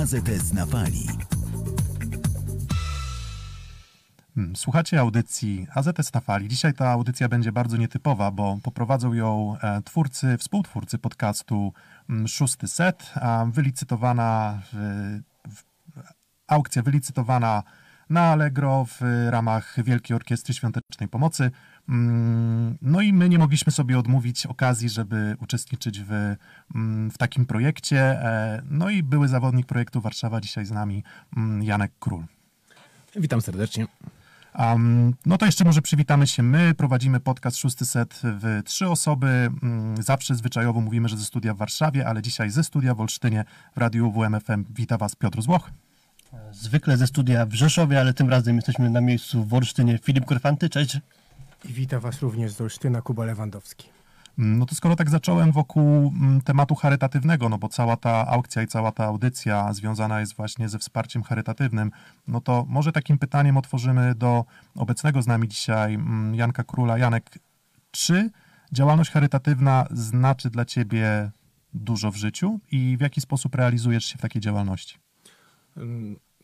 AZS na fali. Hmm, słuchacie audycji AZS na fali. Dzisiaj ta audycja będzie bardzo nietypowa, bo poprowadzą ją e, twórcy, współtwórcy podcastu mm, Szósty Set, wylicytowana aukcja wylicytowana na Allegro w ramach Wielkiej Orkiestry Świątecznej Pomocy. Mm, no i my nie mogliśmy sobie odmówić okazji, żeby uczestniczyć w, mm, w takim projekcie. E, no i były zawodnik projektu Warszawa dzisiaj z nami, mm, Janek Król. Witam serdecznie. Um, no to jeszcze może przywitamy się my. Prowadzimy podcast Szósty Set w trzy osoby. Zawsze zwyczajowo mówimy, że ze studia w Warszawie, ale dzisiaj ze studia w Olsztynie w Radiu WMFM wita Was Piotr Złoch. Zwykle ze studia w Rzeszowie, ale tym razem jesteśmy na miejscu w Olsztynie. Filip Korfanty, cześć. I wita Was również z Olsztyna Kuba Lewandowski. Mm, no to skoro tak zacząłem wokół mm, tematu charytatywnego, no bo cała ta aukcja i cała ta audycja związana jest właśnie ze wsparciem charytatywnym, no to może takim pytaniem otworzymy do obecnego z nami dzisiaj mm, Janka Króla. Janek, czy działalność charytatywna znaczy dla Ciebie dużo w życiu i w jaki sposób realizujesz się w takiej działalności?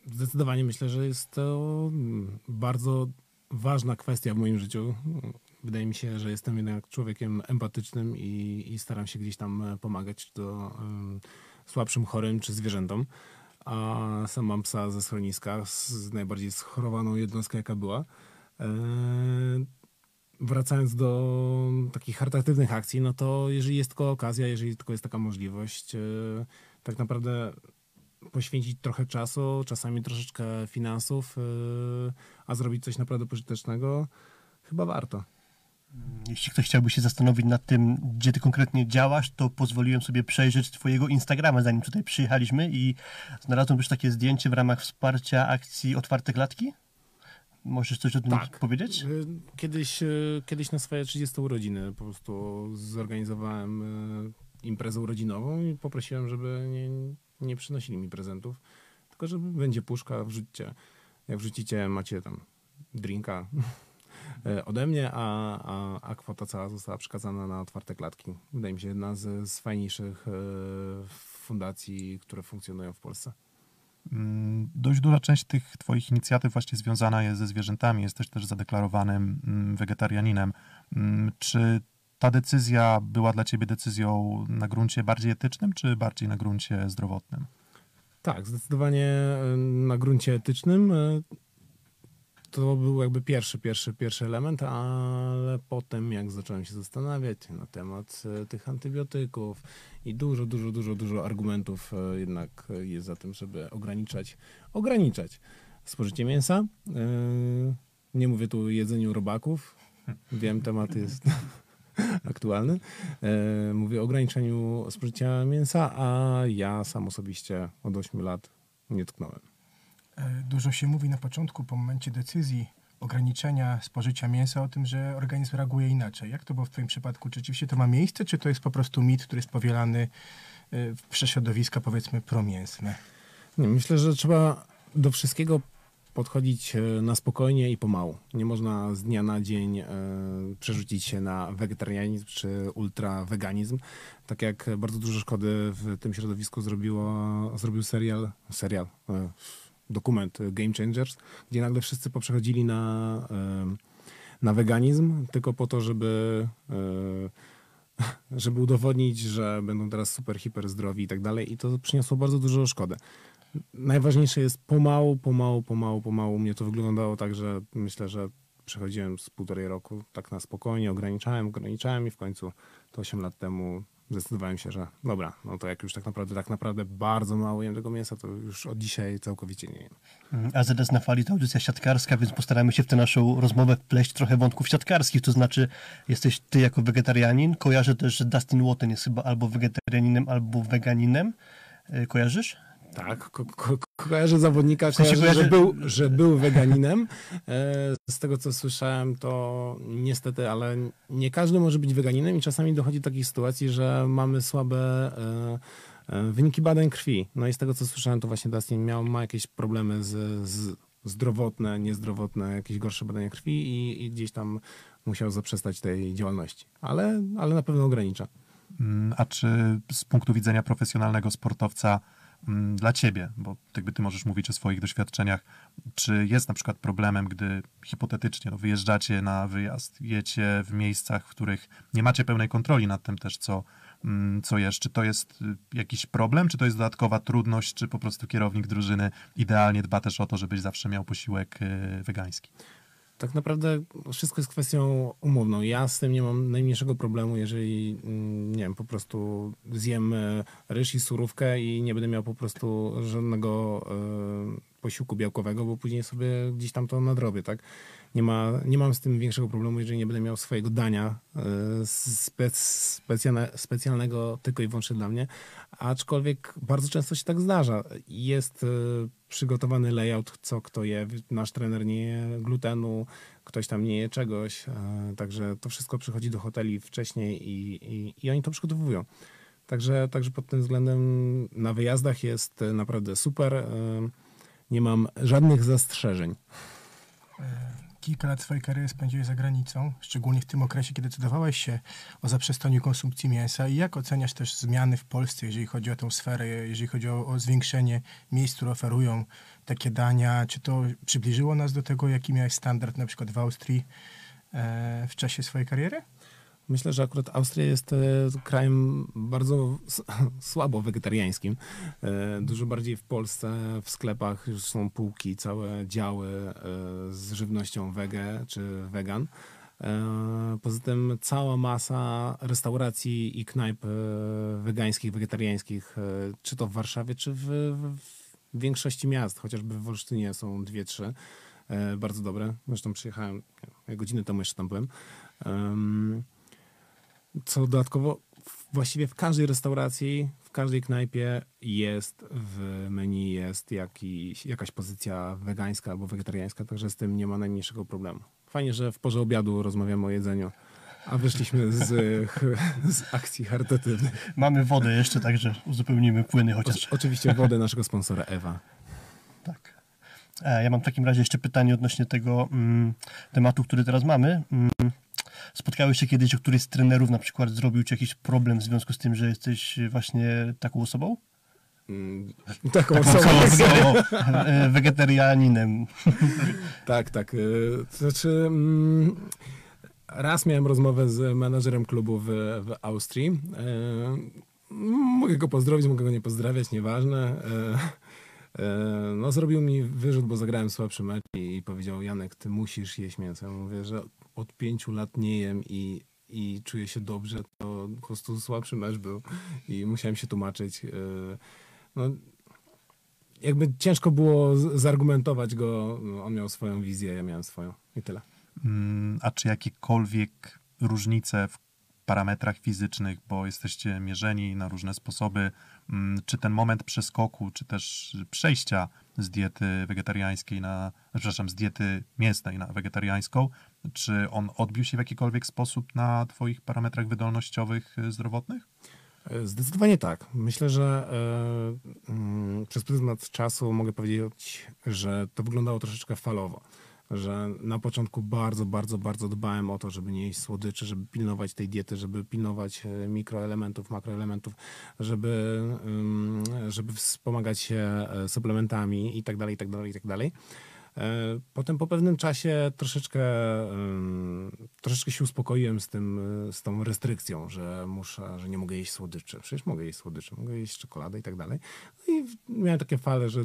Zdecydowanie myślę, że jest to bardzo ważna kwestia w moim życiu. Wydaje mi się, że jestem jednak człowiekiem empatycznym i, i staram się gdzieś tam pomagać to um, słabszym, chorym czy zwierzętom. A sam mam psa ze schroniska, z najbardziej schorowaną jednostką, jaka była. E, wracając do takich charytatywnych akcji, no to jeżeli jest tylko okazja, jeżeli tylko jest taka możliwość, e, tak naprawdę poświęcić trochę czasu, czasami troszeczkę finansów, yy, a zrobić coś naprawdę pożytecznego, chyba warto. Jeśli ktoś chciałby się zastanowić nad tym, gdzie ty konkretnie działasz, to pozwoliłem sobie przejrzeć twojego Instagrama, zanim tutaj przyjechaliśmy i znalazłem też takie zdjęcie w ramach wsparcia akcji Otwarte Klatki. Możesz coś o tym tak. powiedzieć? Yy, kiedyś, yy, kiedyś na swoje 30 urodziny po prostu zorganizowałem imprezę urodzinową i poprosiłem, żeby nie, nie przynosili mi prezentów, tylko że będzie puszka, wrzućcie. Jak wrzucicie, macie tam drinka e, ode mnie, a, a, a kwota cała została przekazana na otwarte klatki. Wydaje mi się jedna z, z fajniejszych e, fundacji, które funkcjonują w Polsce. Mm, dość duża część tych Twoich inicjatyw właśnie związana jest ze zwierzętami. Jesteś też zadeklarowanym mm, wegetarianinem. Mm, czy ta decyzja była dla ciebie decyzją na gruncie bardziej etycznym, czy bardziej na gruncie zdrowotnym? Tak, zdecydowanie e, na gruncie etycznym. E, to był jakby pierwszy, pierwszy, pierwszy element, ale potem jak zacząłem się zastanawiać na temat e, tych antybiotyków i dużo, dużo, dużo, dużo argumentów jednak jest za tym, żeby ograniczać, ograniczać spożycie mięsa. Nie mówię tu o jedzeniu robaków. Wiem, temat jest aktualny. E, mówię o ograniczeniu spożycia mięsa, a ja sam osobiście od 8 lat nie tknąłem. E, dużo się mówi na początku, po momencie decyzji ograniczenia spożycia mięsa o tym, że organizm reaguje inaczej. Jak to było w Twoim przypadku? Czy rzeczywiście to ma miejsce, czy to jest po prostu mit, który jest powielany e, w środowiska, powiedzmy, promięsne? Nie, myślę, że trzeba do wszystkiego podchodzić e, na spokojnie i pomału. Nie można z dnia na dzień e, przerzucić się na wegetarianizm czy ultraweganizm. Tak jak bardzo dużo szkody w tym środowisku zrobiło, zrobił serial, serial, e, dokument Game Changers, gdzie nagle wszyscy poprzechodzili na, na weganizm tylko po to, żeby żeby udowodnić, że będą teraz super, hiper zdrowi i tak dalej. I to przyniosło bardzo dużo szkody najważniejsze jest pomału, pomału, pomału, pomału. Mnie to wyglądało tak, że myślę, że przechodziłem z półtorej roku tak na spokojnie, ograniczałem, ograniczałem i w końcu to 8 lat temu zdecydowałem się, że dobra, no to jak już tak naprawdę, tak naprawdę bardzo mało jem tego mięsa, to już od dzisiaj całkowicie nie jem. Mm, AZS na fali to audycja siatkarska, więc postaramy się w tę naszą rozmowę wpleść trochę wątków siatkarskich, to znaczy jesteś ty jako wegetarianin, kojarzę też, że Dustin Watson jest chyba albo wegetarianinem, albo weganinem. Y, kojarzysz? Tak, ko ko kojarzę zawodnika, kojarzę, że, był, że był weganinem. E, z tego, co słyszałem, to niestety, ale nie każdy może być weganinem i czasami dochodzi do takich sytuacji, że mamy słabe e, e, wyniki badań krwi. No i z tego, co słyszałem, to właśnie Dustin miał, ma jakieś problemy z, z zdrowotne, niezdrowotne, jakieś gorsze badania krwi i, i gdzieś tam musiał zaprzestać tej działalności. Ale, ale na pewno ogranicza. Mm, a czy z punktu widzenia profesjonalnego sportowca dla ciebie, bo jakby ty możesz mówić o swoich doświadczeniach, czy jest na przykład problemem, gdy hipotetycznie no, wyjeżdżacie na wyjazd, jecie w miejscach, w których nie macie pełnej kontroli nad tym też, co, mm, co jesz, czy to jest y, jakiś problem, czy to jest dodatkowa trudność, czy po prostu kierownik drużyny idealnie dba też o to, żebyś zawsze miał posiłek y, wegański? Tak naprawdę wszystko jest kwestią umowną. Ja z tym nie mam najmniejszego problemu, jeżeli, mm, nie wiem, po prostu zjem e, ryż i surówkę i nie będę miał po prostu żadnego e, posiłku białkowego, bo później sobie gdzieś tam to nadrobię, tak? Nie, ma, nie mam z tym większego problemu, jeżeli nie będę miał swojego dania e, spec, specjalne, specjalnego tylko i wyłącznie dla mnie, aczkolwiek bardzo często się tak zdarza. Jest e, przygotowany layout, co kto je. Nasz trener nie je glutenu, ktoś tam nie je czegoś, e, także to wszystko przychodzi do hoteli wcześniej i, i, i oni to przygotowują. Także, także pod tym względem na wyjazdach jest naprawdę super. Nie mam żadnych zastrzeżeń. Kilka lat swojej kariery spędziłeś za granicą, szczególnie w tym okresie, kiedy decydowałeś się o zaprzestaniu konsumpcji mięsa. I jak oceniasz też zmiany w Polsce, jeżeli chodzi o tę sferę, jeżeli chodzi o, o zwiększenie miejsc, które oferują takie dania? Czy to przybliżyło nas do tego, jaki miałeś standard na przykład w Austrii e, w czasie swojej kariery? Myślę, że akurat Austria jest e, krajem bardzo słabo wegetariańskim. E, Dużo bardziej w Polsce, w sklepach już są półki, całe działy e, z żywnością wege czy wegan. Poza tym cała masa restauracji i knajp wegańskich, wegetariańskich, czy to w Warszawie, czy w, w, większości miast, chociażby w Olsztynie są dwie, trzy bardzo dobre. Zresztą przyjechałem godzinę temu jeszcze tam byłem. Co dodatkowo, właściwie w każdej restauracji, w każdej knajpie jest w menu jest jakiś, jakaś pozycja wegańska albo wegetariańska, także z tym nie ma najmniejszego problemu. Fajnie, że w porze obiadu rozmawiamy o jedzeniu, a wyszliśmy z, z akcji charytatywnych. Mamy wodę jeszcze, także uzupełnimy płyny chociaż. O, oczywiście wodę naszego sponsora Ewa. Tak. E, Ja mam w takim razie jeszcze pytanie odnośnie tego mm, tematu, który teraz mamy. Mm, spotkałeś się kiedyś, że któryś z trenerów na przykład zrobił ci jakiś problem w związku z tym, że jesteś właśnie taką osobą? Mm, Taką osobą. Osobą, e, wegetarianinem. Tak, tak. To znaczy, mm, raz miałem rozmowę z menadżerem klubu w, w Austrii. Mogę go pozdrowić, mogę go nie pozdrawiać, nieważne. No, zrobił mi wyrzut, bo zagrałem słabszy mecz i powiedział, Janek, ty musisz jeść mięso. Ja mówię, że od pięciu lat nie jem i, i czuję się dobrze. To po prostu słabszy mecz był i musiałem się tłumaczyć. Y, No, jakby ciężko było zargumentować go. No, On miał swoją wizję, ja miałem swoją i tyle. Mm, A czy jakiekolwiek różnice w parametrach fizycznych, bo jesteście mierzeni na różne sposoby, mm, czy ten moment przeskoku, czy też przejścia z diety wegetariańskiej na, przepraszam, z diety mięsnej na wegetariańską, czy on odbił się w jakikolwiek sposób na twoich parametrach wydolnościowych y, zdrowotnych? E, Zdecydowanie tak. Myślę, że e, mm, przez pryzmat czasu mogę powiedzieć, że to wyglądało troszeczkę falowo. Że na początku bardzo, bardzo, bardzo dbałem o to, żeby nie jeść słodyczy, żeby pilnować tej diety, żeby pilnować e, mikroelementów, makroelementów, żeby, ym, żeby wspomagać się e, suplementami i tak dalej, E, Potem po pewnym czasie troszeczkę, troszeczkę się uspokoiłem z, tym, y, z tą restrykcją, że muszę, że nie mogę jeść słodyczy. Przecież mogę jeść słodycze, mogę jeść czekoladę i tak dalej. No i miałem takie fale, że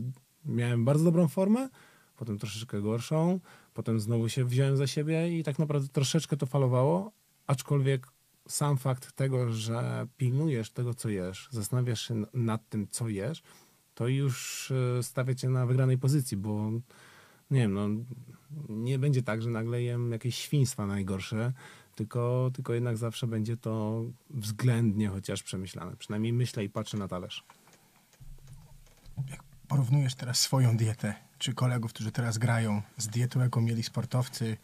miałem bardzo dobrą formę, potem troszeczkę gorszą, potem znowu się wziąłem za siebie i tak naprawdę troszeczkę to falowało, aczkolwiek sam fakt tego, że pilnujesz tego, co jesz, zastanawiasz się nad tym, co jesz, to już y, stawia cię na wygranej pozycji, bo nie wiem, no, nie będzie tak, że nagle jem jakieś świństwa najgorsze, tylko, tylko jednak zawsze będzie to względnie chociaż przemyślane. Przynajmniej myślę i patrzę na talerz. Porównujesz teraz swoją dietę, czy kolegów, którzy teraz grają, z dietą, jaką mieli sportowcy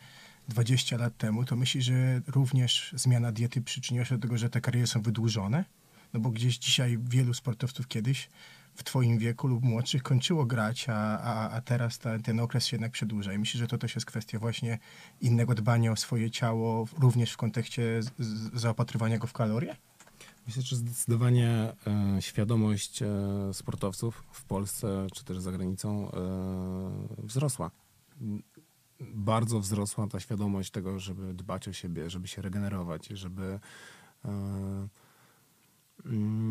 20 lat temu, to myślisz, że również zmiana diety przyczyniła się do tego, że te kariery są wydłużone? No bo gdzieś dzisiaj wielu sportowców kiedyś w twoim wieku lub młodszych kończyło grać, a, a, a teraz ta, ten okres się jednak przedłuża. I myślę, że to też jest kwestia właśnie innego dbania o swoje ciało, również w kontekście z, z, zaopatrywania go w kalorie? Myślę, że zdecydowanie e, świadomość e, sportowców w Polsce czy też za granicą e, wzrosła. Bardzo wzrosła ta świadomość tego, żeby dbać o siebie, żeby się regenerować, żeby e,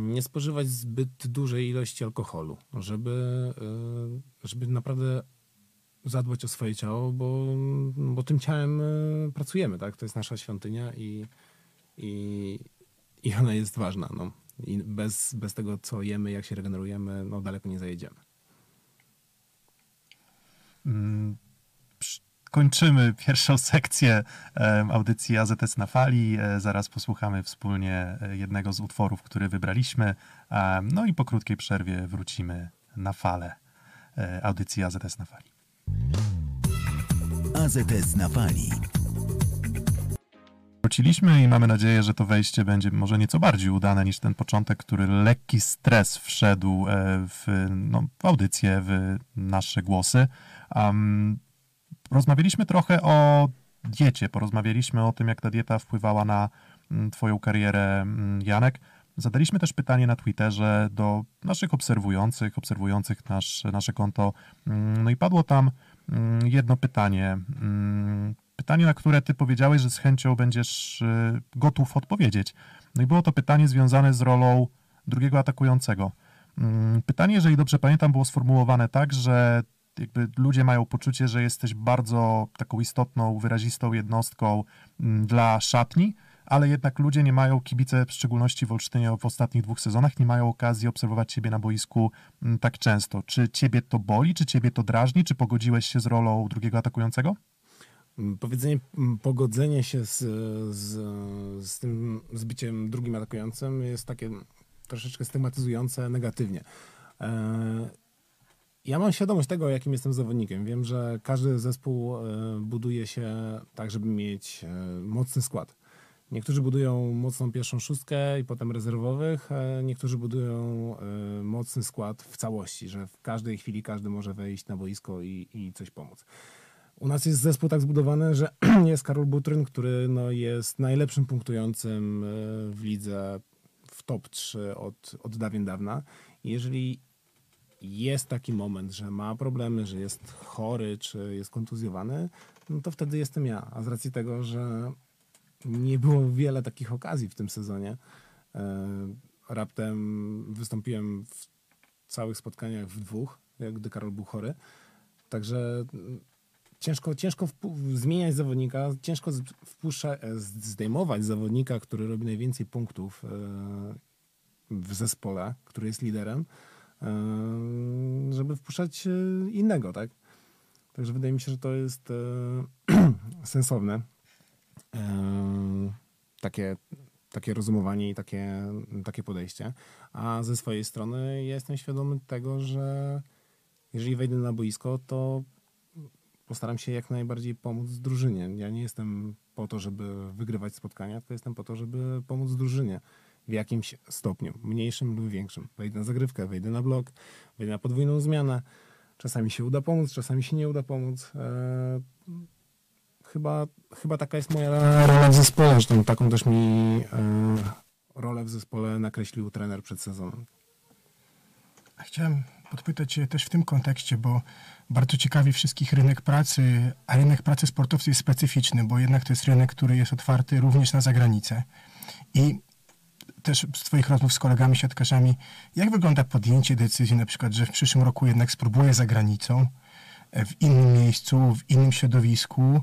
nie spożywać zbyt dużej ilości alkoholu, żeby, e, żeby naprawdę zadbać o swoje ciało, bo, bo tym ciałem e, pracujemy, tak? To jest nasza świątynia i, i, i ona jest ważna. No. I bez, bez tego, co jemy, jak się regenerujemy, no daleko nie zajedziemy. Mm, Kończymy pierwszą sekcję audycji AZS na fali. E, Zaraz posłuchamy wspólnie e, jednego z utworów, który wybraliśmy. No i po krótkiej przerwie wrócimy na falę e, audycji AZS na fali. AZS na fali. Wróciliśmy i mamy nadzieję, że to wejście będzie może nieco bardziej udane niż ten początek, który lekki stres wszedł w, no, w audycję, w nasze głosy. Um, rozmawialiśmy trochę o diecie, porozmawialiśmy o tym, jak ta dieta wpływała na mm, Twoją karierę, mm, Janek. Zadaliśmy też pytanie na Twitterze do naszych obserwujących, obserwujących nasz, nasze konto. Mm, No i padło tam jedno pytanie. Pytanie, na które ty powiedziałeś, że z chęcią będziesz y, gotów odpowiedzieć. No i było to pytanie związane z rolą drugiego atakującego. Pytanie, jeżeli dobrze pamiętam, było sformułowane tak, że jakby ludzie mają poczucie, że jesteś bardzo taką istotną, wyrazistą jednostką mm, dla szatni, ale jednak ludzie nie mają, kibice w szczególności w Olsztynie w ostatnich dwóch sezonach, nie mają okazji obserwować ciebie na boisku mm, tak często. Czy ciebie to boli, czy ciebie to drażni, czy pogodziłeś się z rolą drugiego atakującego? Mm, Powiedzenie, pogodzenie się z, z, z tym z byciem drugim atakującym jest takie troszeczkę stygmatyzujące negatywnie. E, Ja mam świadomość tego, jakim jestem zawodnikiem. Wiem, że każdy zespół e, buduje się tak, żeby mieć e, mocny skład. Niektórzy budują mocną pierwszą szóstkę i potem rezerwowych, e, niektórzy budują mocny skład w całości, że w każdej chwili każdy może wejść na boisko i, i coś pomóc. U nas jest zespół tak zbudowany, że jest Karol Butryn, który no, jest najlepszym punktującym w lidze w top 3 od, od dawien dawna. Jeżeli jest taki moment, że ma problemy, że jest chory, czy jest kontuzjowany, no to wtedy jestem ja. A z racji tego, że nie było wiele takich okazji w tym sezonie, e, raptem wystąpiłem w całych spotkaniach w dwóch, gdy Karol był chory. Także mm, ciężko, ciężko zmieniać zawodnika, ciężko e, zdejmować zawodnika, który robi najwięcej punktów e, w zespole, który jest liderem, żeby wpuszczać e, innego, tak? Także wydaje mi się, że to jest e, sensowne. Takie, takie rozumowanie i takie, takie podejście. A ze swojej strony ja jestem świadomy tego, że jeżeli wejdę na boisko, to postaram się jak najbardziej pomóc drużynie. Ja nie jestem po to, żeby wygrywać spotkania, tylko jestem po to, żeby pomóc drużynie w jakimś stopniu, mniejszym lub większym. Wejdę na zagrywkę, wejdę na blok, wejdę na podwójną zmianę. Czasami się uda pomóc, czasami się nie uda pomóc. Eee, chyba, chyba taka jest moja rola w zespole. Zresztą taką też mi e, rolę w zespole nakreślił trener przed sezonem. Chciałem podpytać Cię też w tym kontekście, bo bardzo ciekawi wszystkich rynek pracy, a rynek pracy sportowców jest specyficzny, bo jednak to jest rynek, który jest otwarty również na zagranicę. I też z Twoich rozmów z kolegami siatkarzami, jak wygląda podjęcie decyzji na przykład, że w przyszłym roku jednak spróbuję za granicą, e, w innym miejscu, w innym środowisku,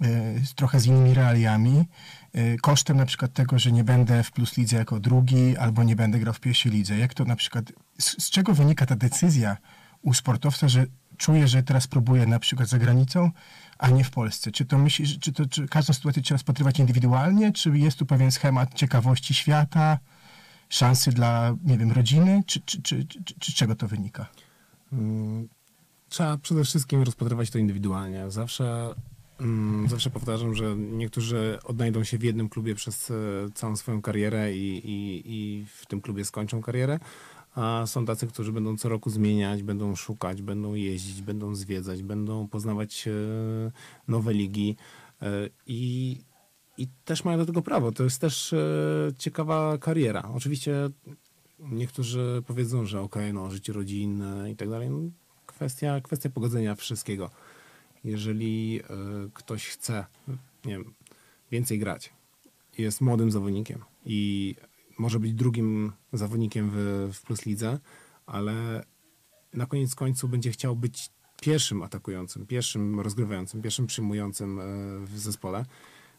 e, trochę z innymi realiami, e, kosztem na przykład tego, że nie będę w Plus Lidze jako drugi, albo nie będę grał w pierwszej lidze. Jak to na przykład, z, z czego wynika ta decyzja u sportowca, że czuje, że teraz próbuje na przykład za granicą, a nie w Polsce? Czy to myślisz, czy, to, czy każdą sytuację trzeba rozpatrywać indywidualnie, czy jest tu pewien schemat ciekawości świata, szansy dla, nie wiem, rodziny, czy, czy, czy, czy, czego to wynika? Mm, Trzeba przede wszystkim rozpatrywać to indywidualnie. Zawsze, mm, zawsze powtarzam, że niektórzy odnajdą się w jednym klubie przez e, całą swoją karierę i, i, i w tym klubie skończą karierę, a są tacy, którzy będą co roku zmieniać, będą szukać, będą jeździć, będą zwiedzać, będą poznawać e, nowe ligi e, i i też mają do tego prawo. To jest też e, ciekawa kariera. Oczywiście niektórzy powiedzą, że okay, no życie rodzinne i tak dalej. No, kwestia, kwestia pogodzenia wszystkiego. Jeżeli ktoś chce, nie wiem, więcej grać, jest młodym zawodnikiem i może być drugim zawodnikiem w, w Plus Lidze, ale na koniec końców będzie chciał być pierwszym atakującym, pierwszym rozgrywającym, pierwszym przyjmującym e, w zespole,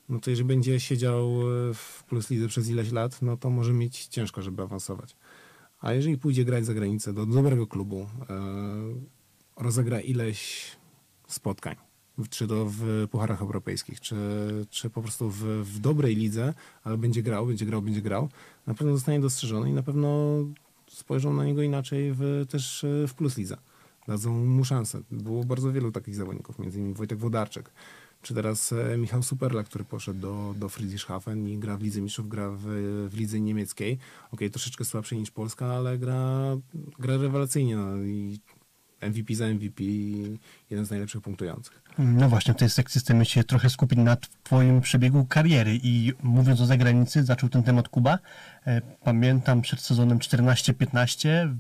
no to jeżeli będzie siedział e, w Plus Lidze przez ileś lat, no to może mieć ciężko, żeby awansować. A jeżeli pójdzie grać za granicę do dobrego klubu, e, rozegra ileś spotkań, czy to w pucharach europejskich, czy, czy po prostu w, w dobrej lidze, ale będzie grał, będzie grał, będzie grał, na pewno zostanie dostrzeżony i na pewno spojrzą na niego inaczej w, też w Plus Lidze dadzą mu szansę. Było bardzo wielu takich zawodników, między innymi Wojtek Wodarczyk, czy teraz e, Michał Superla, który poszedł do, do Friedrichshafen i gra w Lidze Mistrzów, gra w, w lidze niemieckiej. Okej, okay, troszeczkę słabszej niż Polska, ale gra, gra rewelacyjnie no, i MVP za MVP jeden z najlepszych punktujących. No właśnie, w tej sekcji chcemy się trochę skupić na twoim przebiegu kariery i mówiąc o zagranicy, zaczął ten temat Kuba. E, pamiętam przed sezonem 14-15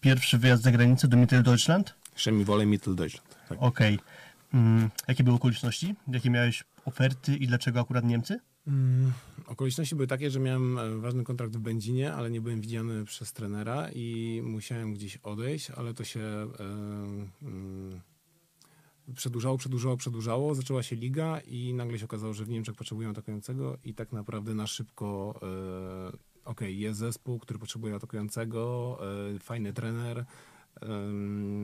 pierwszy wyjazd za granicę do Mitteldeutschland? Chemie Mitteldeutschland. Tak. Okej. Okay. Mm, jakie były okoliczności? Jakie miałeś oferty i dlaczego akurat Niemcy? Mm, okoliczności były takie, że miałem e, ważny kontrakt w Będzinie, ale nie byłem widziany przez trenera i musiałem gdzieś odejść, ale to się e, mm, przedłużało, przedłużało, przedłużało. Zaczęła się liga i nagle się okazało, że w Niemczech potrzebują atakującego i tak naprawdę na szybko e, ok, jest zespół, który potrzebuje atakującego, e, fajny trener,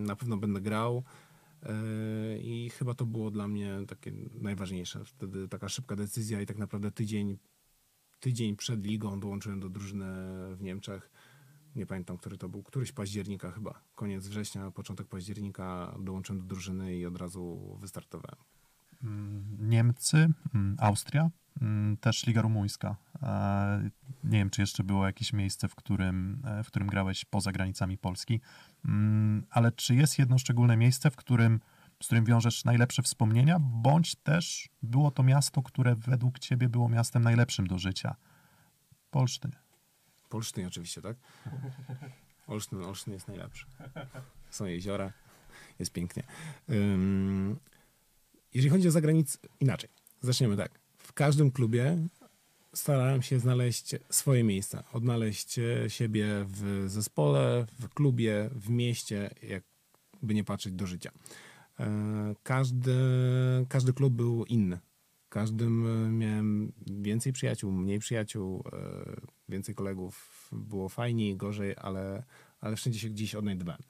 na pewno będę grał. I chyba to było dla mnie takie najważniejsze. Wtedy taka szybka decyzja i tak naprawdę tydzień, tydzień przed ligą dołączyłem do drużyny w Niemczech. Nie pamiętam, który to był. Któryś października chyba. Koniec września, początek października dołączyłem do drużyny i od razu wystartowałem. Mm, Niemcy, mm, Austria, mm, też Liga Rumuńska. E, nie wiem, czy jeszcze było jakieś miejsce, w którym, e, w którym grałeś poza granicami Polski, ale czy jest jedno szczególne miejsce, w którym, z którym wiążesz najlepsze wspomnienia, bądź też było to miasto, które według ciebie było miastem najlepszym do życia? Polsztyn. Polsztyn oczywiście, tak? Olsztyn, Olsztyn jest najlepszy. Są jeziora, jest pięknie. Um, jeżeli chodzi o zagranicę, inaczej. Zaczniemy tak. W każdym klubie starałem się znaleźć swoje miejsca, odnaleźć siebie w zespole, w klubie, w mieście, jakby nie patrzeć do życia. E, każdy, każdy klub był inny. Każdym miałem więcej przyjaciół, mniej przyjaciół, e, więcej kolegów. Było fajniej, gorzej, ale, ale wszędzie się gdzieś odnajdywałem.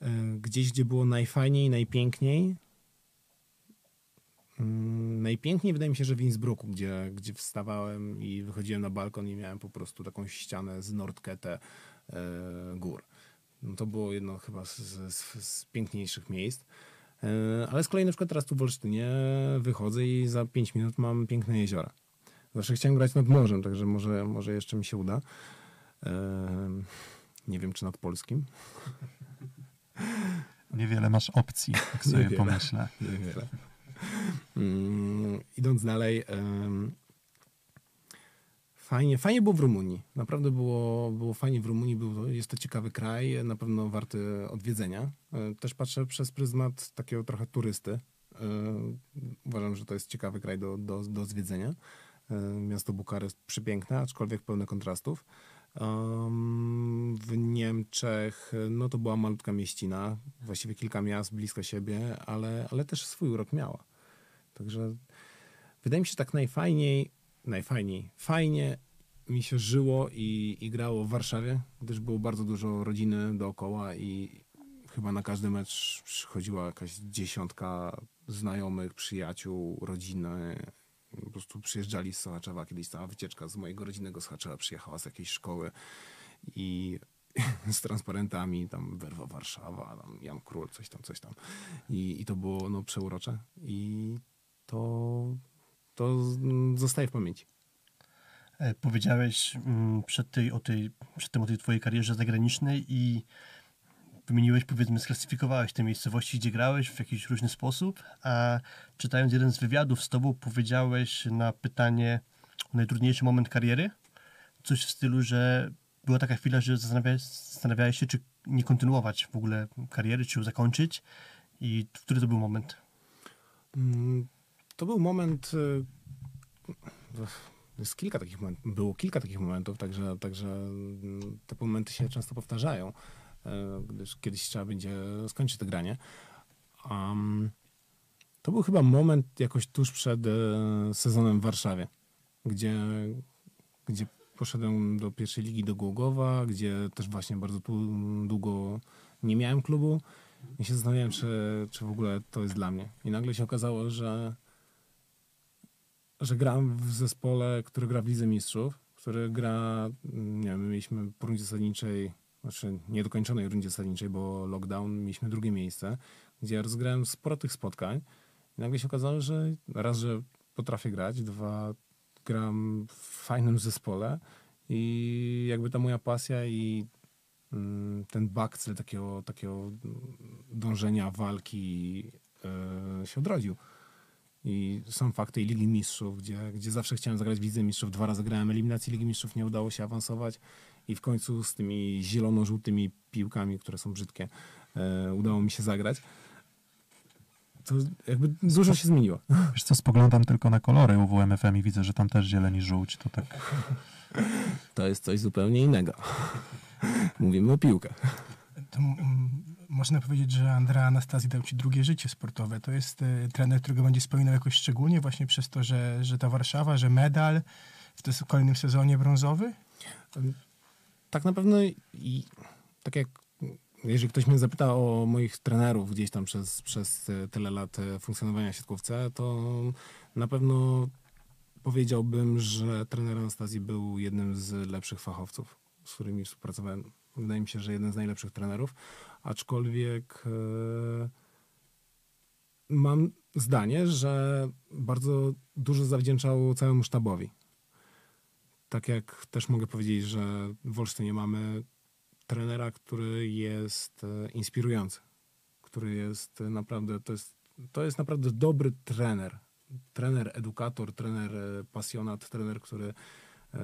E, gdzieś, gdzie było najfajniej, najpiękniej, Mm, najpiękniej wydaje mi się, że w Innsbrucku, gdzie, gdzie wstawałem i wychodziłem na balkon i miałem po prostu taką ścianę z Nordkete e, gór. No to było jedno chyba z, z, z piękniejszych miejsc. E, ale z kolei na przykład teraz tu w Olsztynie wychodzę i za 5 minut mam piękne jeziora. Zawsze chciałem grać nad morzem, także może, może jeszcze mi się uda. E, nie wiem, czy nad polskim. Niewiele masz opcji, jak sobie Niewiele. pomyślę. Niewiele. Mm, idąc dalej, fajnie, fajnie było w Rumunii. Naprawdę było, było fajnie w Rumunii. Był, jest to ciekawy kraj, na pewno warty odwiedzenia. E, też patrzę przez pryzmat takiego trochę turysty. E, uważam, że to jest ciekawy kraj do, do, do zwiedzenia. E, miasto Bukareszt przepiękne, aczkolwiek pełne kontrastów. W Niemczech no to była malutka mieścina, właściwie kilka miast blisko siebie, ale, ale też swój urok miała. Także wydaje mi się tak najfajniej, najfajniej, fajnie mi się żyło i, i grało w Warszawie, gdyż było bardzo dużo rodziny dookoła i chyba na każdy mecz przychodziła jakaś dziesiątka znajomych, przyjaciół, rodziny. Po prostu przyjeżdżali z Sochaczewa. Kiedyś cała wycieczka z mojego rodzinnego Sochaczewa przyjechała z jakiejś szkoły i z transparentami, tam Werwa Warszawa, tam Jan Król, coś tam, coś tam. I, i to było no, przeurocze. I to, to zostaje w pamięci. E, powiedziałeś mm, przed, tej, o tej, przed tym o tej twojej karierze zagranicznej i wymieniłeś, powiedzmy, sklasyfikowałeś te miejscowości, gdzie grałeś w jakiś różny sposób, a czytając jeden z wywiadów z tobą, powiedziałeś na pytanie o najtrudniejszy moment kariery, coś w stylu, że była taka chwila, że zastanawiałeś, zastanawiałeś się, czy nie kontynuować w ogóle kariery, czy ją zakończyć i który to był moment? Mm, To był moment. y, Jest kilka takich momentów, było kilka takich momentów, także, także mm, te momenty się często powtarzają, y, gdyż kiedyś trzeba będzie skończyć to granie. Um, to był chyba moment jakoś tuż przed e, sezonem w Warszawie, gdzie, gdzie poszedłem do pierwszej ligi do Głogowa, gdzie też właśnie bardzo tu, długo nie miałem klubu i się zastanawiałem, czy, czy w ogóle to jest dla mnie. I nagle się okazało, że, że gram w zespole, który gra w Lidze Mistrzów, który gra, mm, nie wiem, my mieliśmy po rundzie zasadniczej, znaczy niedokończonej rundzie zasadniczej, bo lockdown, mieliśmy drugie miejsce, gdzie ja rozgrałem sporo tych spotkań i nagle się okazało, że raz, że potrafię grać, dwa, gram w fajnym zespole i jakby ta moja pasja i mm, ten bakcel takiego, takiego dążenia, walki e, się odrodził. I są fakty i Ligi Mistrzów, gdzie, gdzie zawsze chciałem zagrać w Lidze Mistrzów. Dwa razy grałem eliminacji Ligi Mistrzów, nie udało się awansować. I w końcu z tymi zielono-żółtymi piłkami, które są brzydkie, e, udało mi się zagrać. To jakby dużo się zmieniło. Wiesz co, spoglądam tylko na kolory UWMFM i widzę, że tam też zieleń i żółć, to tak... To jest coś zupełnie innego. Mówimy o piłkach. To, można powiedzieć, że Andrea Anastazji dał ci drugie życie sportowe. To jest e, trener, którego będzie wspominał jakoś szczególnie właśnie przez to, że, że ta Warszawa, że medal w tym kolejnym sezonie brązowy? Tak na pewno i tak jak jeżeli ktoś mnie zapyta o moich trenerów gdzieś tam przez, przez e, tyle lat e, funkcjonowania w siatkówce, to na pewno powiedziałbym, że trener Anastazji był jednym z lepszych fachowców, z którymi współpracowałem. Wydaje mi się, że jeden z najlepszych trenerów, aczkolwiek e, mam zdanie, że bardzo dużo zawdzięczał całemu sztabowi. Tak jak też mogę powiedzieć, że w Olsztynie mamy trenera, który jest e, inspirujący, który jest e, naprawdę, to jest, to jest naprawdę dobry trener. Trener, edukator, trener, pasjonat, trener, który e,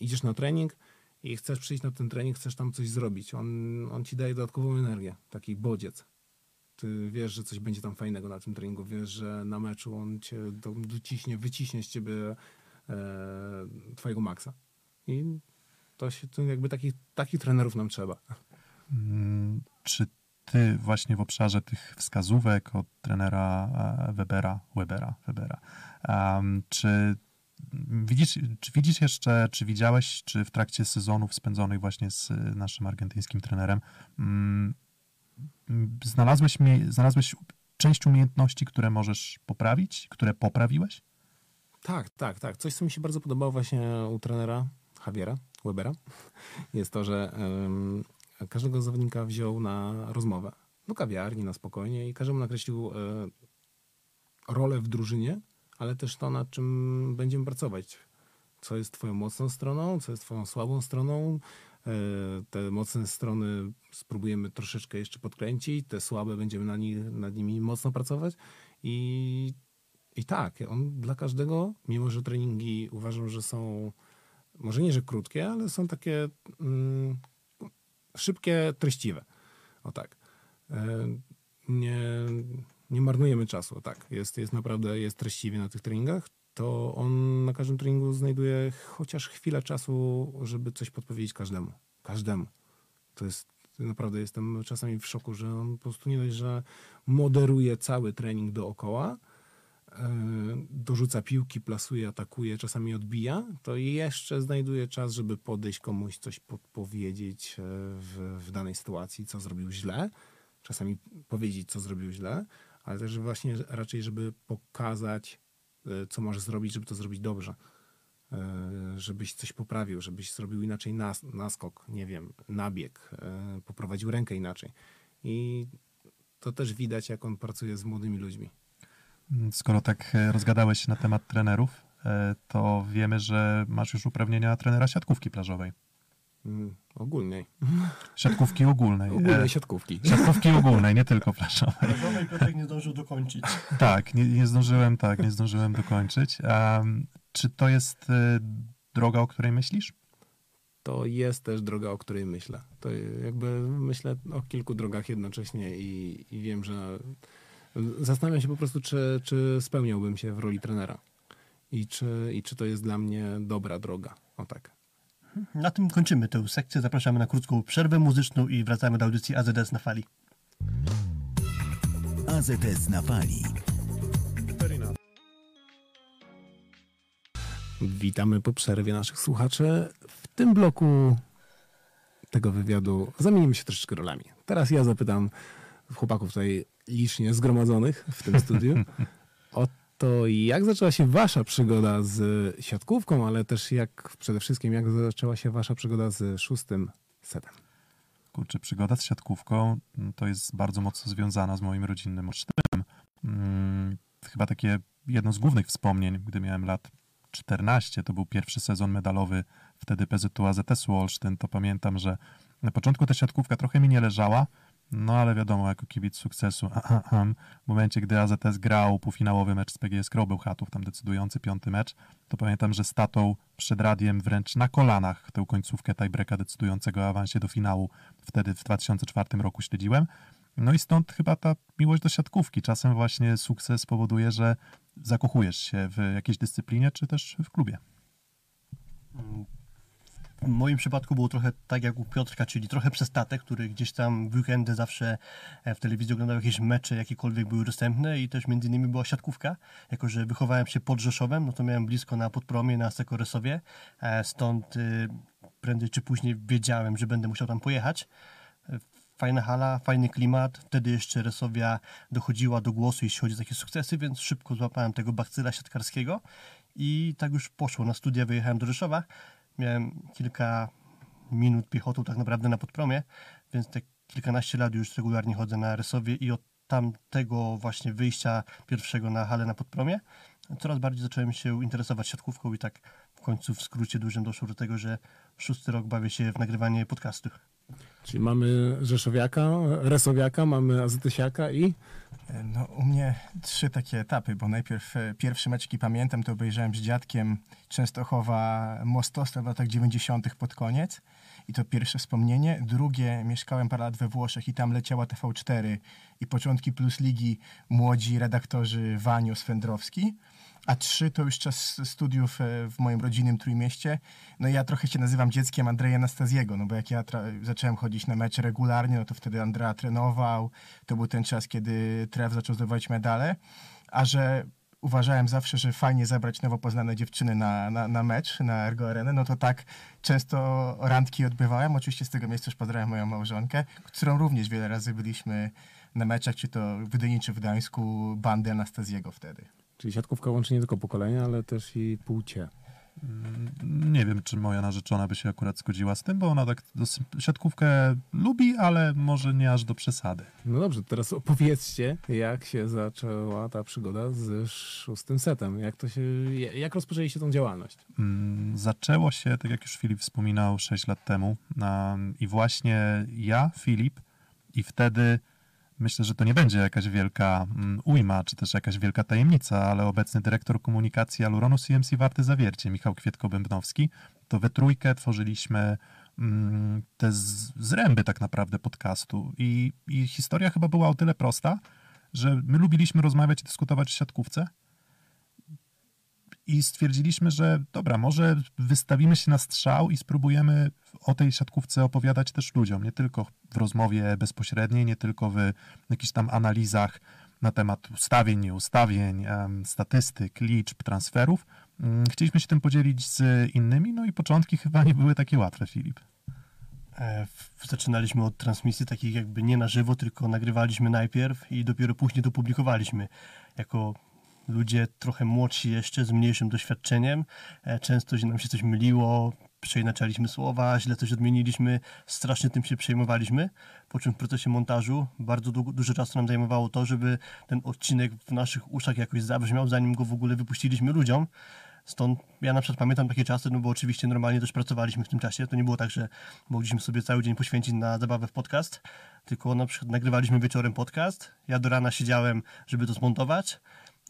idziesz na trening i chcesz przyjść na ten trening, chcesz tam coś zrobić. On, on ci daje dodatkową energię, taki bodziec. Ty wiesz, że coś będzie tam fajnego na tym treningu, wiesz, że na meczu on cię do, dociśnie, wyciśnie z ciebie e, twojego maksa. I to się, to jakby takich, trenerów nam trzeba. Mm, Czy ty właśnie w obszarze tych wskazówek od trenera e, Webera, Webera, Webera, em, czy widzisz, czy widzisz jeszcze, czy widziałeś, czy w trakcie sezonów spędzonych właśnie z e, naszym argentyńskim trenerem, mm, znalazłeś, mi, znalazłeś część umiejętności, które możesz poprawić, które poprawiłeś? Tak, tak, tak. Coś, co mi się bardzo podobało właśnie u trenera Javiera Webera, jest to, że em, każdego zawodnika wziął na rozmowę do kawiarni, na spokojnie i każdemu nakreślił e, rolę w drużynie, ale też to, nad czym będziemy pracować. Co jest twoją mocną stroną, co jest twoją słabą stroną. E, te mocne strony spróbujemy troszeczkę jeszcze podkręcić, te słabe będziemy na nich, nad nimi mocno pracować i i tak, on dla każdego, mimo że treningi uważam, że są może nie, że krótkie, ale są takie mm, szybkie, treściwe. O tak. E, nie, nie marnujemy czasu. Tak. Jest, jest naprawdę jest treściwie na tych treningach. To on na każdym treningu znajduje chociaż chwilę czasu, żeby coś podpowiedzieć każdemu. Każdemu. To jest naprawdę jestem czasami w szoku, że on po prostu nie dość, że moderuje cały trening dookoła, e, dorzuca piłki, plasuje, atakuje, czasami odbija, to jeszcze znajduje czas, żeby podejść komuś, coś podpowiedzieć e, w, w danej sytuacji, co zrobił źle. Czasami powiedzieć, co zrobił źle, ale też właśnie raczej, żeby pokazać, e, co możesz zrobić, żeby to zrobić dobrze. E, Żebyś coś poprawił, żebyś zrobił inaczej nas, naskok, nie wiem, nabieg, e, poprowadził rękę inaczej. I to też widać, jak on pracuje z młodymi ludźmi. Skoro tak rozgadałeś na temat trenerów, to wiemy, że masz już uprawnienia trenera siatkówki plażowej. Mm, ogólnej. Siatkówki ogólnej. Ogólnej E, siatkówki. Siatkówki ogólnej, nie tylko flaszowej. Żonej Piotrek nie zdążył dokończyć. Tak, nie, nie zdążyłem, tak, nie zdążyłem dokończyć. Em, czy to jest e, droga, o której myślisz? To jest też droga, o której myślę. To jakby myślę o kilku drogach jednocześnie i, i wiem, że zastanawiam się po prostu, czy, czy spełniałbym się w roli trenera. I czy, I czy to jest dla mnie dobra droga. O tak. Na tym kończymy tę sekcję. Zapraszamy na krótką przerwę muzyczną i wracamy do audycji AZS na fali. AZS na fali. Witamy po przerwie naszych słuchaczy. W tym bloku tego wywiadu zamienimy się troszeczkę rolami. Teraz ja zapytam chłopaków tutaj licznie zgromadzonych w tym studiu o to, jak zaczęła się wasza przygoda z siatkówką, ale też jak przede wszystkim, jak zaczęła się wasza przygoda z szóstym setem. Kurczę, przygoda z siatkówką mm, to jest bardzo mocno związana z moim rodzinnym odsztytem. Mm, chyba takie jedno z głównych wspomnień, gdy miałem lat 14, to był pierwszy sezon medalowy wtedy PZU AZS-u Olsztyn, to pamiętam, że na początku ta siatkówka trochę mi nie leżała, no ale wiadomo, jako kibic sukcesu, w momencie, gdy AZS grał półfinałowy mecz z PGS Krobeł Chatów, tam decydujący piąty mecz, to pamiętam, że statą przed radiem wręcz na kolanach tę końcówkę tiebreaka decydującego o awansie do finału wtedy w 2004 roku śledziłem. No i stąd chyba ta miłość do siatkówki. Czasem właśnie sukces powoduje, że zakochujesz się w jakiejś dyscyplinie, czy też w klubie. W moim przypadku było trochę tak jak u Piotrka, czyli trochę przez tatę, który gdzieś tam w weekendy zawsze e, w telewizji oglądał jakieś mecze, jakiekolwiek były dostępne i też między innymi była siatkówka. Jako, że wychowałem się pod Rzeszowem, no to miałem blisko na Podpromie, na Sekoresowie, e, stąd y, prędzej czy później wiedziałem, że będę musiał tam pojechać. E, Fajna hala, fajny klimat. Wtedy jeszcze Resowia dochodziła do głosu, jeśli chodzi o takie sukcesy, więc szybko złapałem tego bakcyla siatkarskiego i tak już poszło. Na studia wyjechałem do Rzeszowa. Miałem kilka minut piechotą tak naprawdę na podpromie, więc te kilkanaście lat już regularnie chodzę na Resowie i od tamtego właśnie wyjścia pierwszego na halę na podpromie coraz bardziej zacząłem się interesować siatkówką i tak w końcu w skrócie dużym doszło do tego, że szósty rok bawię się w nagrywanie podcastów. Czyli mamy Rzeszowiaka, Resowiaka, mamy Azytysiaka i No, u mnie trzy takie etapy, bo najpierw e, pierwszy mecz, jaki pamiętam, to obejrzałem z dziadkiem Częstochowa Mostostra w latach 90. pod koniec. I to pierwsze wspomnienie. Drugie, mieszkałem parę lat we Włoszech i tam leciała TV4 i początki Plus Ligi młodzi redaktorzy Wanio Swędrowski. A trzy to już czas studiów e, w moim rodzinnym Trójmieście. No i ja trochę się nazywam dzieckiem Andrzeja Anastazjego, no bo jak ja zacząłem chodzić na mecze regularnie, no to wtedy Andrea trenował. To był ten czas, kiedy Trev zaczął zdobywać medale. A że uważałem zawsze, że fajnie zabrać nowo poznane dziewczyny na, na, na mecz, na Ergo Arenę, no to tak często randki odbywałem. Oczywiście z tego miejsca już pozdrawiam moją małżonkę, którą również wiele razy byliśmy na meczach, czy to w Gdyni, czy w Gdańsku, bandy Anastazjego wtedy. Czyli siatkówka łączy nie tylko pokolenia, ale też i płcie. Nie wiem, czy moja narzeczona by się akurat zgodziła z tym, bo ona tak siatkówkę lubi, ale może nie aż do przesady. No dobrze, teraz opowiedzcie, jak się zaczęła ta przygoda z szóstym setem. Jak to się, jak rozpoczęliście tą działalność? Mm, Zaczęło się, tak jak już Filip wspominał, 6 lat temu. I właśnie ja, Filip, i wtedy myślę, że to nie będzie jakaś wielka mm, ujma, czy też jakaś wielka tajemnica, ale obecny dyrektor komunikacji Aluronu CMC Warty Zawiercie, Michał Kwietko-Bębnowski, to we trójkę tworzyliśmy mm, te zręby tak naprawdę podcastu. I, I historia chyba była o tyle prosta, że my lubiliśmy rozmawiać i dyskutować o siatkówce, i stwierdziliśmy, że dobra, może wystawimy się na strzał i spróbujemy o tej siatkówce opowiadać też ludziom, nie tylko w rozmowie bezpośredniej, nie tylko w jakichś tam analizach na temat ustawień, nieustawień, statystyk, liczb, transferów. Mm, Chcieliśmy się tym podzielić z innymi, no i początki chyba nie były takie łatwe, Filip. E, Zaczynaliśmy od transmisji takich jakby nie na żywo, tylko nagrywaliśmy najpierw i dopiero później to publikowaliśmy. Jako ludzie trochę młodsi jeszcze, z mniejszym doświadczeniem. E, Często nam się coś myliło, przeinaczaliśmy słowa, źle coś odmieniliśmy, strasznie tym się przejmowaliśmy. Po czym w procesie montażu bardzo długo, dużo czasu nam zajmowało to, żeby ten odcinek w naszych uszach jakoś zabrzmiał, zanim go w ogóle wypuściliśmy ludziom. Stąd ja na przykład pamiętam takie czasy, no bo oczywiście normalnie też pracowaliśmy w tym czasie. To nie było tak, że mogliśmy sobie cały dzień poświęcić na zabawę w podcast, tylko na przykład nagrywaliśmy wieczorem podcast. Ja do rana siedziałem, żeby to zmontować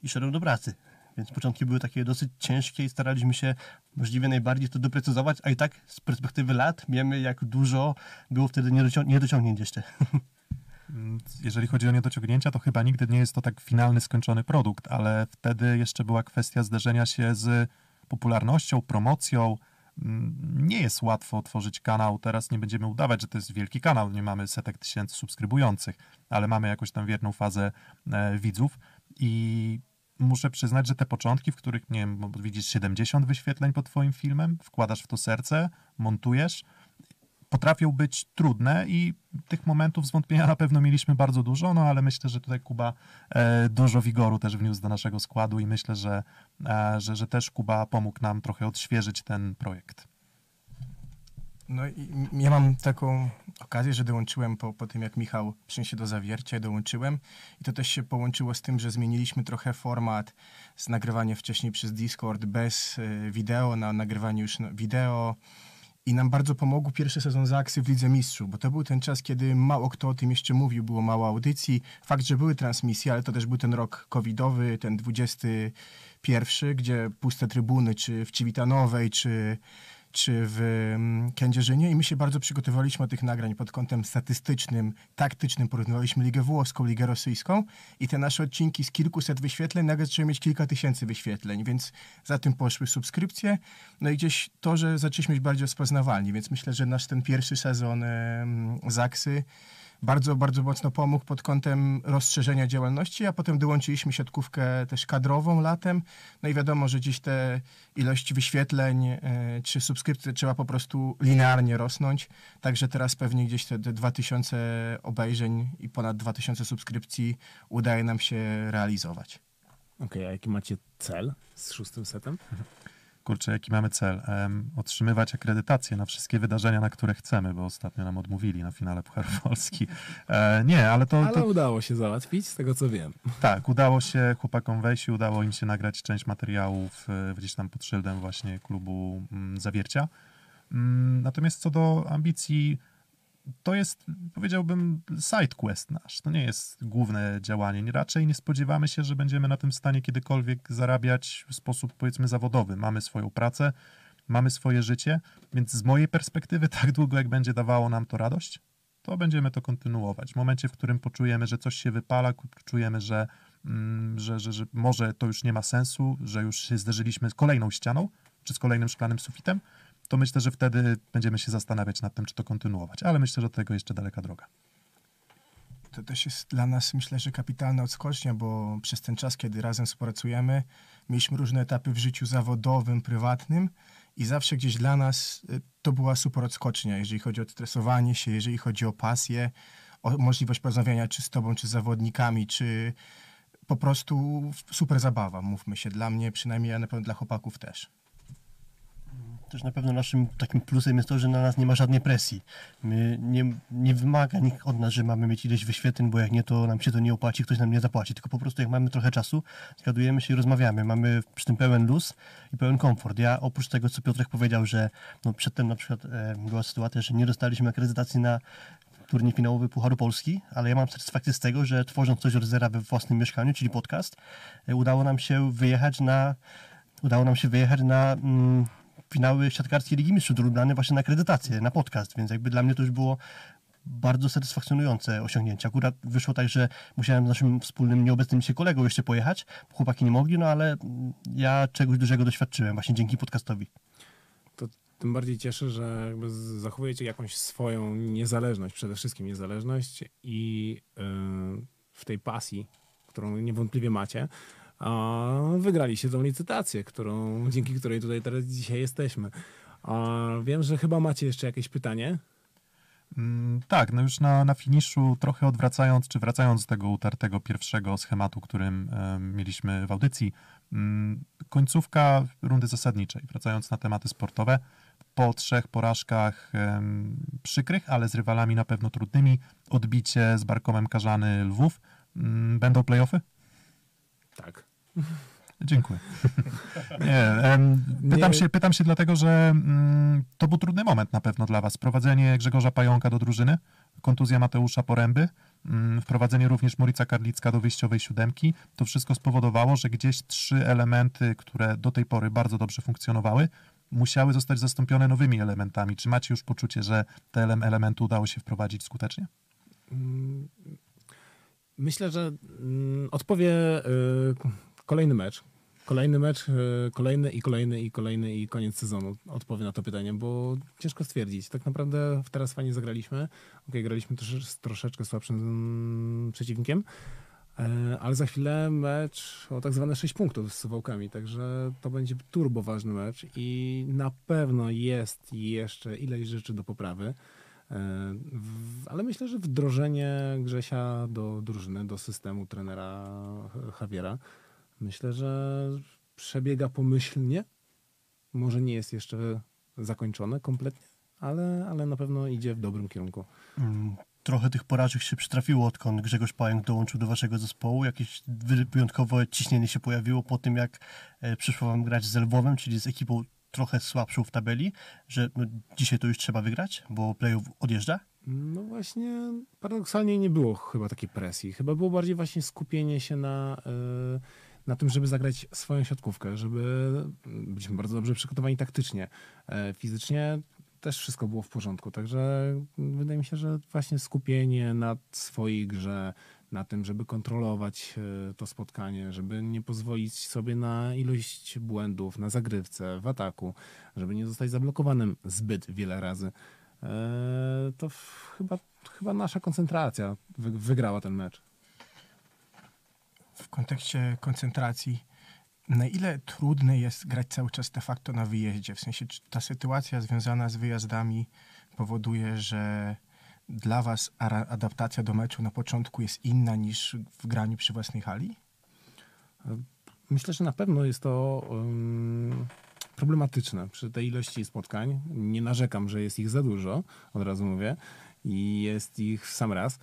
i szedłem do pracy. Więc początki były takie dosyć ciężkie i staraliśmy się możliwie najbardziej to doprecyzować, a i tak z perspektywy lat wiemy, jak dużo było wtedy niedocią- niedociągnięć jeszcze. Jeżeli chodzi o niedociągnięcia, to chyba nigdy nie jest to tak finalny, skończony produkt, ale wtedy jeszcze była kwestia zderzenia się z popularnością, promocją. Mm, Nie jest łatwo tworzyć kanał. Teraz nie będziemy udawać, że to jest wielki kanał. Nie mamy setek tysięcy subskrybujących, ale mamy jakąś tam wierną fazę e, widzów i muszę przyznać, że te początki, w których, nie wiem, widzisz 70 wyświetleń pod twoim filmem, wkładasz w to serce, montujesz, potrafią być trudne i tych momentów zwątpienia na pewno mieliśmy bardzo dużo, no ale myślę, że tutaj Kuba e, dużo wigoru też wniósł do naszego składu i myślę, że, e, że, że też Kuba pomógł nam trochę odświeżyć ten projekt. No i ja mam taką okazję, że dołączyłem po, po tym, jak Michał przyniósł się do zawiercia, dołączyłem. I to też się połączyło z tym, że zmieniliśmy trochę format z nagrywania wcześniej przez Discord bez y, wideo na nagrywanie już na wideo. I nam bardzo pomógł pierwszy sezon Zaksy w Lidze Mistrzów, bo to był ten czas, kiedy mało kto o tym jeszcze mówił, było mało audycji. Fakt, że były transmisje, ale to też był ten rok covidowy, ten 21, gdzie puste trybuny, czy w Civitanowej, czy, czy w mm, Kędzierzynie i my się bardzo przygotowaliśmy do tych nagrań pod kątem statystycznym, taktycznym. Porównywaliśmy Ligę Włoską, Ligę Rosyjską i te nasze odcinki z kilkuset wyświetleń nagle zaczęły mieć kilka tysięcy wyświetleń, więc za tym poszły subskrypcje. No i gdzieś to, że zaczęliśmy być bardziej rozpoznawalni, więc myślę, że nasz ten pierwszy sezon Zaksy bardzo, bardzo mocno pomógł pod kątem rozszerzenia działalności, a potem dołączyliśmy siatkówkę też kadrową latem. No i wiadomo, że dziś te ilość wyświetleń e, czy subskrypcji trzeba po prostu linearnie rosnąć. Także teraz pewnie gdzieś te, te 2000 obejrzeń i ponad 2000 subskrypcji udaje nam się realizować. Okej, a jaki macie cel z szóstym setem? Kurczę, jaki mamy cel? Em, otrzymywać akredytację na wszystkie wydarzenia, na które chcemy, bo ostatnio nam odmówili na finale Pucharu Polski. E, nie, ale to, Ale to udało się załatwić, z tego co wiem. tak, udało się chłopakom wejść i udało im się nagrać część materiałów e, gdzieś tam pod szyldem właśnie klubu mm, Zawiercia. Mm, Natomiast co do ambicji, to jest, powiedziałbym, side quest nasz. To nie jest główne działanie. Nie- Raczej nie spodziewamy się, że będziemy na tym stanie kiedykolwiek zarabiać w sposób, powiedzmy, zawodowy. Mamy swoją pracę, mamy swoje życie, więc z mojej perspektywy, tak długo jak będzie dawało nam to radość, to będziemy to kontynuować. W momencie, w którym poczujemy, że coś się wypala, czujemy, że, mm, że, że, że może to już nie ma sensu, że już się zderzyliśmy z kolejną ścianą, czy z kolejnym szklanym sufitem, to myślę, że wtedy będziemy się zastanawiać nad tym, czy to kontynuować. Ale myślę, że do tego jeszcze daleka droga. To też jest dla nas, myślę, że kapitalna odskocznia, bo przez ten czas, kiedy razem współpracujemy, mieliśmy różne etapy w życiu zawodowym, prywatnym i zawsze gdzieś dla nas y, to była super odskocznia, jeżeli chodzi o stresowanie się, jeżeli chodzi o pasję, o możliwość porozmawiania czy z tobą, czy z zawodnikami, czy po prostu super zabawa, mówmy się. Dla mnie przynajmniej, a na pewno dla chłopaków też. Też na pewno naszym takim plusem jest to, że na nas nie ma żadnej presji. My nie, nie wymaga nikt od nas, że mamy mieć ileś wyświetleń, bo jak nie, to nam się to nie opłaci, ktoś nam nie zapłaci. Tylko po prostu jak mamy trochę czasu, zgadujemy się i rozmawiamy. Mamy przy tym pełen luz i pełen komfort. Ja oprócz tego, co Piotrek powiedział, że no, przedtem na przykład e, była sytuacja, że nie dostaliśmy akredytacji na turniej finałowy Pucharu Polski, ale ja mam satysfakcję z tego, że tworząc coś od zera we własnym mieszkaniu, czyli podcast, e, udało nam się wyjechać na udało nam się wyjechać na mm, finały siatkarskiej Ligi Mistrzów Lublany właśnie na akredytację, na podcast, więc jakby dla mnie to już było bardzo satysfakcjonujące osiągnięcie. Akurat wyszło tak, że musiałem z naszym wspólnym nieobecnym się kolegą jeszcze pojechać, chłopaki nie mogli, no ale ja czegoś dużego doświadczyłem właśnie dzięki podcastowi. To tym bardziej cieszę, że jakby zachowujecie jakąś swoją niezależność, przede wszystkim niezależność i yy, w tej pasji, którą niewątpliwie macie, a wygraliście tą licytację, którą, dzięki której tutaj teraz dzisiaj jesteśmy. A wiem, że chyba macie jeszcze jakieś pytanie. Mm, Tak, no już na, na finiszu, trochę odwracając, czy wracając z tego utartego pierwszego schematu, którym mieliśmy w audycji, mm, końcówka rundy zasadniczej, wracając na tematy sportowe, po trzech porażkach em, przykrych, ale z rywalami na pewno trudnymi, odbicie z Barkomem Karzany Lwów, mm, będą playoffy? Tak. Dziękuję. Nie, em, pytam. Się, pytam się dlatego, że mm, to był trudny moment na pewno dla was. Wprowadzenie Grzegorza Pająka do drużyny, kontuzja Mateusza Poręby, mm, wprowadzenie również Morica Karlicka do wyjściowej siódemki. To wszystko spowodowało, że gdzieś trzy elementy, które do tej pory bardzo dobrze funkcjonowały, musiały zostać zastąpione nowymi elementami. Czy macie już poczucie, że te ele- elementy udało się wprowadzić skutecznie? Mm, Myślę, że mm, odpowie y, kolejny mecz. Kolejny mecz, y, kolejny i kolejny i kolejny i koniec sezonu. Odpowie na to pytanie, bo ciężko stwierdzić. Tak naprawdę teraz fajnie zagraliśmy. Okej, graliśmy z troszeczkę słabszym przeciwnikiem, e, ale za chwilę mecz o tak zwane 6 punktów z Suwałkami, także to będzie turbo ważny mecz i na pewno jest jeszcze ileś rzeczy do poprawy. E, Ale myślę, że wdrożenie Grzesia do drużyny, do systemu trenera Javiera, myślę, że przebiega pomyślnie. Może nie jest jeszcze zakończone kompletnie, ale, ale na pewno idzie w dobrym kierunku. Mm, Trochę tych porażek się przytrafiło, odkąd Grzegorz Pająk dołączył do waszego zespołu. Jakieś wy- wyjątkowe ciśnienie się pojawiło po tym, jak e, przyszło wam grać z Lwowem, czyli z ekipą trochę słabszą w tabeli, że no, dzisiaj to już trzeba wygrać, bo playoff odjeżdża. No właśnie, paradoksalnie nie było chyba takiej presji. Chyba było bardziej właśnie skupienie się na, y, na tym, żeby zagrać swoją siatkówkę, żeby byliśmy bardzo dobrze przygotowani taktycznie. E, Fizycznie też wszystko było w porządku, także wydaje mi się, że właśnie skupienie na swojej grze, na tym, żeby kontrolować e, to spotkanie, żeby nie pozwolić sobie na ilość błędów na zagrywce, w ataku, żeby nie zostać zablokowanym zbyt wiele razy. E, to chyba, chyba nasza koncentracja wy, wygrała ten mecz. W kontekście koncentracji, na ile trudne jest grać cały czas de facto na wyjeździe? W sensie, czy ta sytuacja związana z wyjazdami powoduje, że dla was adaptacja do meczu na początku jest inna niż w graniu przy własnej hali? Myślę, że na pewno jest to ym, problematyczne przy tej ilości spotkań. Nie narzekam, że jest ich za dużo, od razu mówię, i jest ich w sam raz.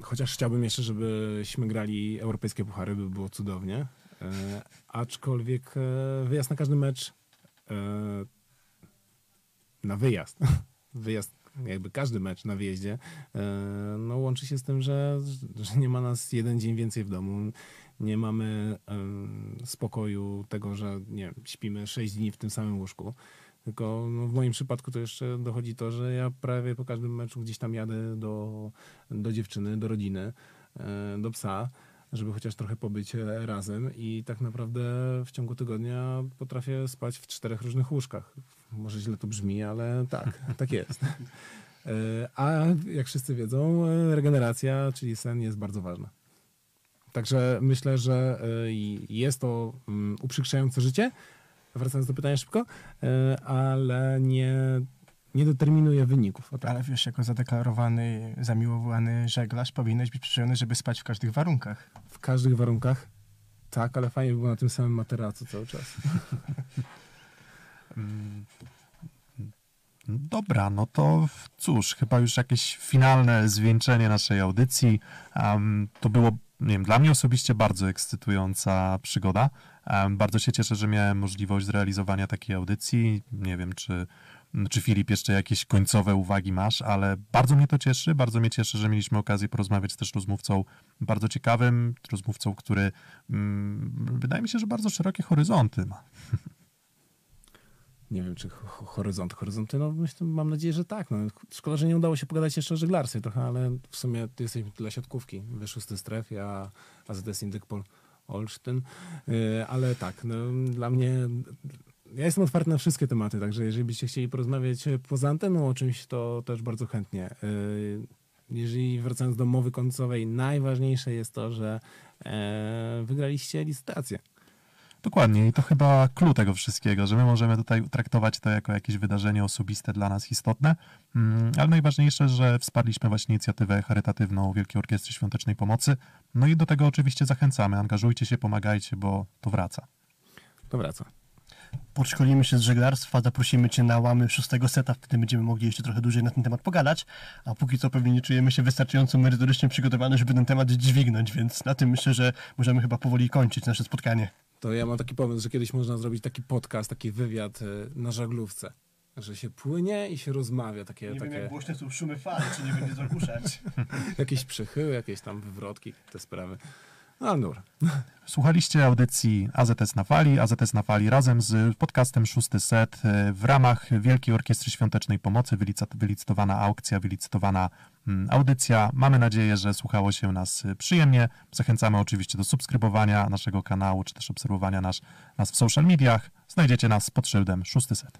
Chociaż chciałbym jeszcze, żebyśmy grali europejskie puchary, by było cudownie. E, aczkolwiek e, wyjazd na każdy mecz e, na wyjazd. wyjazd, jakby każdy mecz na wyjeździe, no łączy się z tym, że, że nie ma nas jeden dzień więcej w domu. Nie mamy spokoju tego, że nie śpimy 6 dni w tym samym łóżku. Tylko no, w moim przypadku to jeszcze dochodzi to, że ja prawie po każdym meczu gdzieś tam jadę do, do dziewczyny, do rodziny, e, do psa, żeby chociaż trochę pobyć e, razem i tak naprawdę w ciągu tygodnia potrafię spać w czterech różnych łóżkach. Może źle to brzmi, ale tak, tak jest. E, A jak wszyscy wiedzą, regeneracja, czyli sen jest bardzo ważna. Także myślę, że jest to mm, uprzykrzające życie, wracając do pytania szybko, e, ale nie, nie determinuje wyników. Tak. Ale wiesz, jako zadeklarowany, zamiłowany żeglarz powinieneś być przyjemny, żeby spać w każdych warunkach. W każdych warunkach. Tak, ale fajnie by było na tym samym materacu cały czas. Mm, Dobra, no to cóż, chyba już jakieś finalne zwieńczenie naszej audycji. Em, to było, nie wiem, dla mnie osobiście bardzo ekscytująca przygoda. Bardzo się cieszę, że miałem możliwość zrealizowania takiej audycji. Nie wiem, czy, czy Filip jeszcze jakieś końcowe uwagi masz, ale bardzo mnie to cieszy. Bardzo mnie cieszy, że mieliśmy okazję porozmawiać też z rozmówcą bardzo ciekawym, rozmówcą, który wydaje mi się, że bardzo szerokie horyzonty ma. Nie wiem, czy ho- horyzont, horyzonty, no myślę, mam nadzieję, że tak. No. Szkoda, że nie udało się pogadać jeszcze o żeglarstwie trochę, ale w sumie ty jesteś dla siatkówki, wyszły z tej strefy, a AZS Indykpol Olsztyn. Yy, ale tak, no, dla mnie, ja jestem otwarty na wszystkie tematy, także jeżeli byście chcieli porozmawiać poza anteną o czymś, to też bardzo chętnie. Yy, jeżeli wracając do mowy końcowej, najważniejsze jest to, że e, wygraliście licytację. Dokładnie i to chyba clue tego wszystkiego, że my możemy tutaj traktować to jako jakieś wydarzenie osobiste dla nas istotne, mm, ale najważniejsze, że wsparliśmy właśnie inicjatywę charytatywną Wielkiej Orkiestry Świątecznej Pomocy. No i do tego oczywiście zachęcamy. Angażujcie się, pomagajcie, bo to wraca. To wraca. Podszkolimy się z żeglarstwa, zaprosimy Cię na łamy szóstego seta, wtedy będziemy mogli jeszcze trochę dłużej na ten temat pogadać, a póki co pewnie nie czujemy się wystarczająco merytorycznie przygotowani, żeby ten temat dźwignąć, więc na tym myślę, że możemy chyba powoli kończyć nasze spotkanie. To ja mam taki pomysł, że kiedyś można zrobić taki podcast, taki wywiad e, na żaglówce. Że się płynie i się rozmawia, takie, takie głośne są szumy fal, czy nie będzie zagłuszać. jakieś przychyły, jakieś tam wywrotki, te sprawy. No. Słuchaliście audycji AZS na fali, AZS na fali razem z podcastem Szósty Set e, w ramach Wielkiej Orkiestry Świątecznej Pomocy, wylic- wylicytowana aukcja, wylicytowana mm, audycja. Mamy nadzieję, że słuchało się nas e, przyjemnie. Zachęcamy oczywiście do subskrybowania naszego kanału, czy też obserwowania nas, nas w social mediach. Znajdziecie nas pod szyldem Szósty Set.